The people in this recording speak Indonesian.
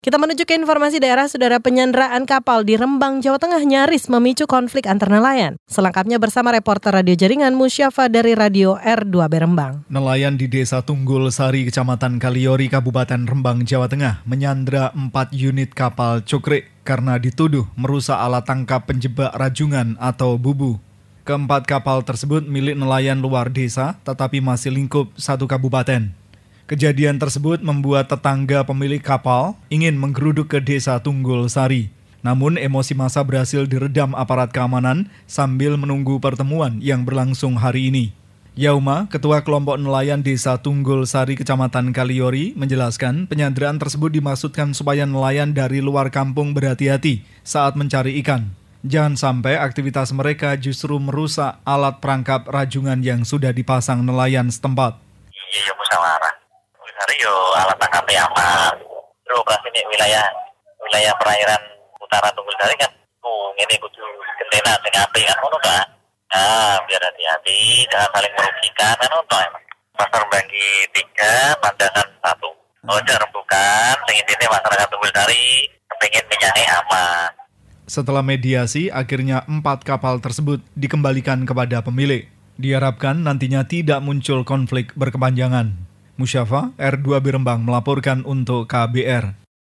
Kita menuju ke informasi daerah saudara penyanderaan kapal di Rembang, Jawa Tengah nyaris memicu konflik antar nelayan. Selengkapnya bersama reporter radio jaringan Musyafa dari Radio R2B Rembang. Nelayan di Desa Tunggul Sari, Kecamatan Kaliori, Kabupaten Rembang, Jawa Tengah menyandra 4 unit kapal cukrik karena dituduh merusak alat tangkap penjebak rajungan atau bubu. Keempat kapal tersebut milik nelayan luar desa tetapi masih lingkup satu kabupaten. Kejadian tersebut membuat tetangga pemilik kapal ingin menggeruduk ke desa Tunggul Sari. Namun emosi masa berhasil diredam aparat keamanan sambil menunggu pertemuan yang berlangsung hari ini. Yauma, Ketua Kelompok Nelayan Desa Tunggul Sari Kecamatan Kaliori, menjelaskan penyanderaan tersebut dimaksudkan supaya nelayan dari luar kampung berhati-hati saat mencari ikan. Jangan sampai aktivitas mereka justru merusak alat perangkap rajungan yang sudah dipasang nelayan setempat. Iya, iya hari yo alat tangkap aman terus ini wilayah wilayah perairan utara Tunggul Sari kan oh ini kudu gendena sing api kan ngono kan nah biar hati-hati jangan saling merugikan kan untuk emang pasar bagi tiga pandangan satu. Oh jangan rembukan sing ini masyarakat Tunggul Sari pengen minyaknya aman. Setelah mediasi, akhirnya empat kapal tersebut dikembalikan kepada pemilik. Diharapkan nantinya tidak muncul konflik berkepanjangan. Musyafa, R2 Birembang melaporkan untuk KBR.